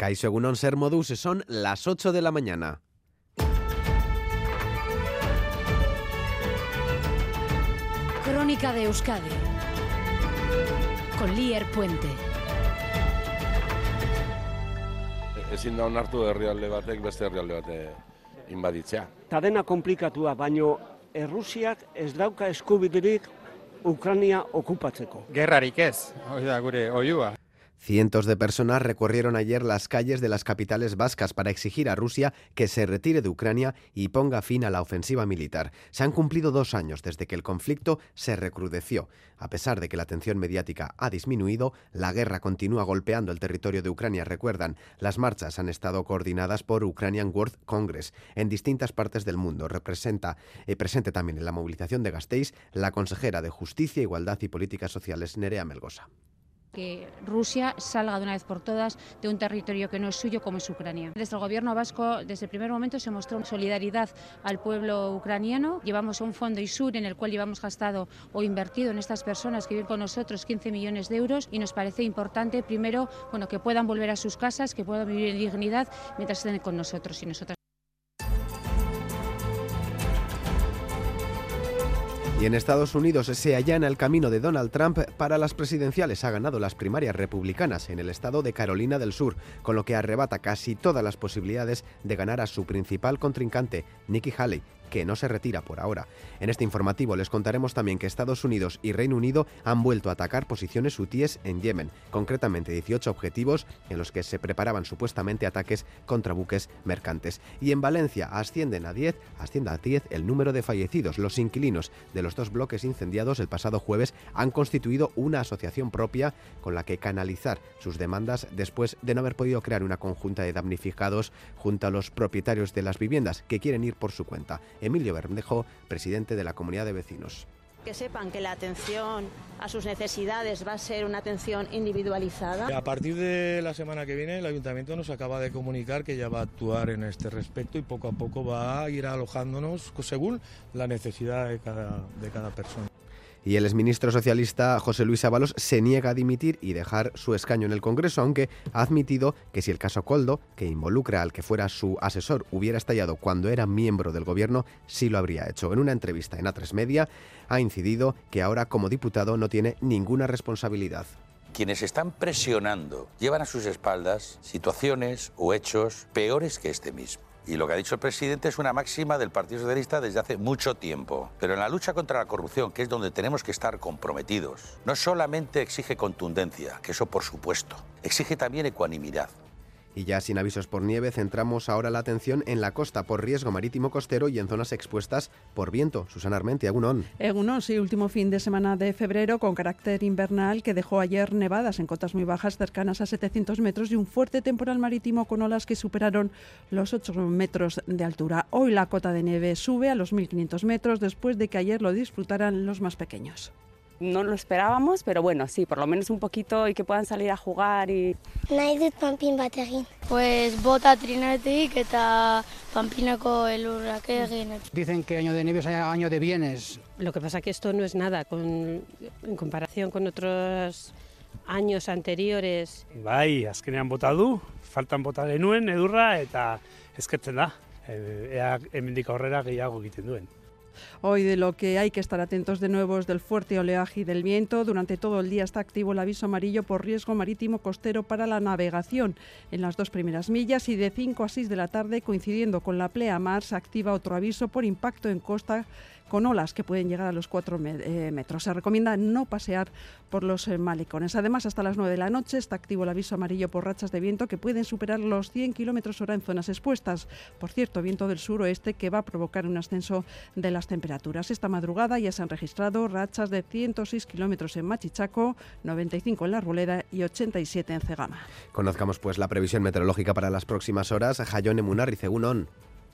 Kaixo Egunon Ser Modus son las 8 de la mañana. Crónica de Euskadi con Lier Puente. Ezin da onartu herrialde batek beste herrialde bate inbaditzea. Ta dena komplikatua, baino Errusiak ez dauka eskubiderik Ukraina okupatzeko. Gerrarik ez, hori da gure oiua. Cientos de personas recorrieron ayer las calles de las capitales vascas para exigir a Rusia que se retire de Ucrania y ponga fin a la ofensiva militar. Se han cumplido dos años desde que el conflicto se recrudeció. A pesar de que la atención mediática ha disminuido, la guerra continúa golpeando el territorio de Ucrania. Recuerdan, las marchas han estado coordinadas por Ukrainian World Congress en distintas partes del mundo. Representa, eh, presente también en la movilización de Gasteiz la consejera de Justicia, Igualdad y Políticas Sociales, Nerea Melgosa que Rusia salga de una vez por todas de un territorio que no es suyo como es Ucrania. Desde el gobierno vasco, desde el primer momento, se mostró solidaridad al pueblo ucraniano. Llevamos un fondo ISUR en el cual llevamos gastado o invertido en estas personas que viven con nosotros 15 millones de euros y nos parece importante, primero, bueno, que puedan volver a sus casas, que puedan vivir en dignidad mientras estén con nosotros y nosotras. Y en Estados Unidos se allana el camino de Donald Trump para las presidenciales. Ha ganado las primarias republicanas en el estado de Carolina del Sur, con lo que arrebata casi todas las posibilidades de ganar a su principal contrincante, Nikki Haley, que no se retira por ahora. En este informativo les contaremos también que Estados Unidos y Reino Unido han vuelto a atacar posiciones hutíes en Yemen, concretamente 18 objetivos en los que se preparaban supuestamente ataques contra buques mercantes. Y en Valencia ascienden a 10, asciende a 10 el número de fallecidos. Los inquilinos de los dos bloques incendiados el pasado jueves han constituido una asociación propia con la que canalizar sus demandas después de no haber podido crear una conjunta de damnificados junto a los propietarios de las viviendas que quieren ir por su cuenta. Emilio Bermejo, presidente de la comunidad de vecinos. Que sepan que la atención a sus necesidades va a ser una atención individualizada. A partir de la semana que viene el ayuntamiento nos acaba de comunicar que ya va a actuar en este respecto y poco a poco va a ir alojándonos según la necesidad de cada, de cada persona. Y el exministro socialista José Luis Ábalos se niega a dimitir y dejar su escaño en el Congreso, aunque ha admitido que si el caso Coldo, que involucra al que fuera su asesor, hubiera estallado cuando era miembro del gobierno, sí lo habría hecho. En una entrevista en A3 Media ha incidido que ahora como diputado no tiene ninguna responsabilidad. Quienes están presionando llevan a sus espaldas situaciones o hechos peores que este mismo. Y lo que ha dicho el presidente es una máxima del Partido Socialista desde hace mucho tiempo. Pero en la lucha contra la corrupción, que es donde tenemos que estar comprometidos, no solamente exige contundencia, que eso por supuesto, exige también ecuanimidad. Y ya sin avisos por nieve, centramos ahora la atención en la costa por riesgo marítimo costero y en zonas expuestas por viento. Susana Armenti, Agunón. Agunón, sí, último fin de semana de febrero con carácter invernal que dejó ayer nevadas en cotas muy bajas cercanas a 700 metros y un fuerte temporal marítimo con olas que superaron los 8 metros de altura. Hoy la cota de nieve sube a los 1.500 metros después de que ayer lo disfrutaran los más pequeños no lo esperábamos, pero bueno, sí, por lo menos un poquito y que puedan salir a jugar y... Nahi dut panpin bat egin. Pues bota trinetik eta panpinako elurrak egin. Dicen que año de nieve es año de bienes. Lo que pasa que esto no es nada con, en comparación con otros años anteriores. Bai, azkenean bota du, faltan bota genuen edurra eta eskertzen da. Ea hemendik aurrera gehiago egiten duen. Hoy de lo que hay que estar atentos de nuevo es del fuerte oleaje y del viento. Durante todo el día está activo el aviso amarillo por riesgo marítimo costero para la navegación en las dos primeras millas y de 5 a 6 de la tarde, coincidiendo con la pleamar, se activa otro aviso por impacto en costa con olas que pueden llegar a los 4 eh, metros. Se recomienda no pasear por los eh, malecones. Además, hasta las 9 de la noche está activo el aviso amarillo por rachas de viento que pueden superar los 100 kilómetros hora en zonas expuestas. Por cierto, viento del suroeste que va a provocar un ascenso de las temperaturas. Esta madrugada ya se han registrado rachas de 106 kilómetros en Machichaco, 95 en La Arboleda y 87 en Cegama. Conozcamos pues la previsión meteorológica para las próximas horas. Jayone Munarri, Caixo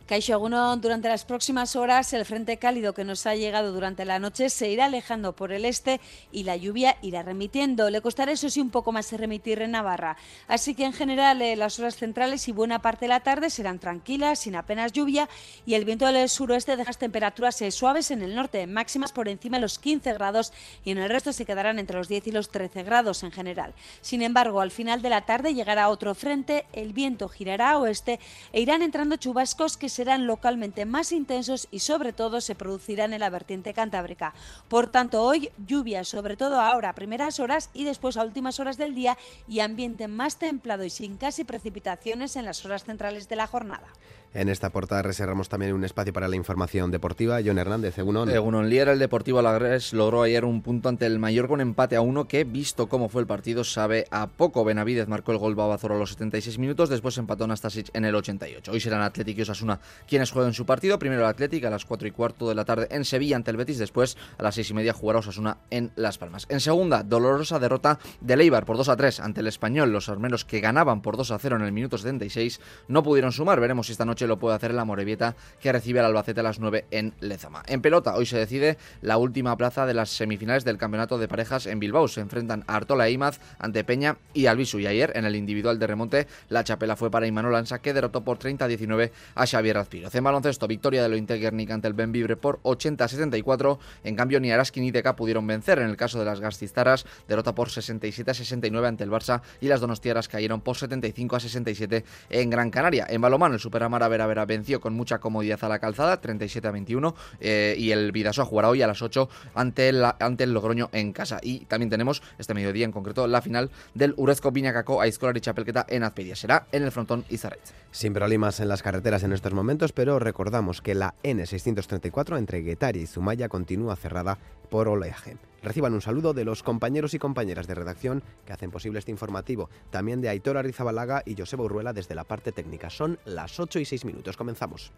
Aguno, durante las próximas horas el frente cálido que nos ha llegado durante la noche se irá alejando por el este y la lluvia irá remitiendo. Le costará eso sí un poco más remitir en Navarra. Así que en general eh, las horas centrales y buena parte de la tarde serán tranquilas, sin apenas lluvia y el viento del suroeste deja las temperaturas eh, suaves en el norte, máximas por encima de los 15 grados y en el resto se quedarán entre los 10 y los 13 grados en general. Sin embargo, al final de la tarde llegará otro frente, el viento girará a oeste e irán entrando chubascos que serán localmente más intensos y sobre todo se producirán en la vertiente cantábrica. Por tanto, hoy lluvias, sobre todo ahora a primeras horas y después a últimas horas del día y ambiente más templado y sin casi precipitaciones en las horas centrales de la jornada. En esta portada reservamos también un espacio para la información deportiva. John Hernández, Egunon. Egunon Liera, el Deportivo Alagres logró ayer un punto ante el Mayor con empate a uno que, visto cómo fue el partido, sabe a poco. Benavidez marcó el gol Babazoro a los 76 minutos, después empató Nastasic en el 88. Hoy serán Atlético y Osasuna quienes jueguen su partido. Primero el Atlético a las 4 y cuarto de la tarde en Sevilla ante el Betis, después a las 6 y media jugará Osasuna en Las Palmas. En segunda, dolorosa derrota de Leibar por 2 a 3 ante el Español. Los armeros que ganaban por 2 a 0 en el minuto 76 no pudieron sumar. Veremos si esta noche lo puede hacer el Amorebieta que recibe al Albacete a las 9 en Lezama. En pelota, hoy se decide la última plaza de las semifinales del campeonato de parejas en Bilbao. Se enfrentan Artola e Imaz ante Peña y Albisu. Y ayer, en el individual de remonte, la chapela fue para Imanol Ansa, que derrotó por 30-19 a Xavier Azpiro. En baloncesto, victoria de lo Integernik ante el Benvibre por 80-74. En cambio, ni Araski ni Teca pudieron vencer. En el caso de las Gastistaras, derrota por 67-69 ante el Barça y las Donostiaras cayeron por 75-67 en Gran Canaria. En balomano, el Superamara Vera Vera venció con mucha comodidad a la calzada, 37 a 21, eh, y el Vidasoa jugará hoy a las 8 ante, ante el Logroño en casa. Y también tenemos este mediodía en concreto la final del Urezco Viñacaco a Escolar y Chapelqueta en Azpedia. Será en el frontón Izarrez. Sin problemas en las carreteras en estos momentos, pero recordamos que la N634 entre Guetaria y Zumaya continúa cerrada por oleaje. Reciban un saludo de los compañeros y compañeras de redacción que hacen posible este informativo, también de Aitor Arizabalaga y Joseba Urruela desde la parte técnica. Son las 8 y 6 minutos. Comenzamos.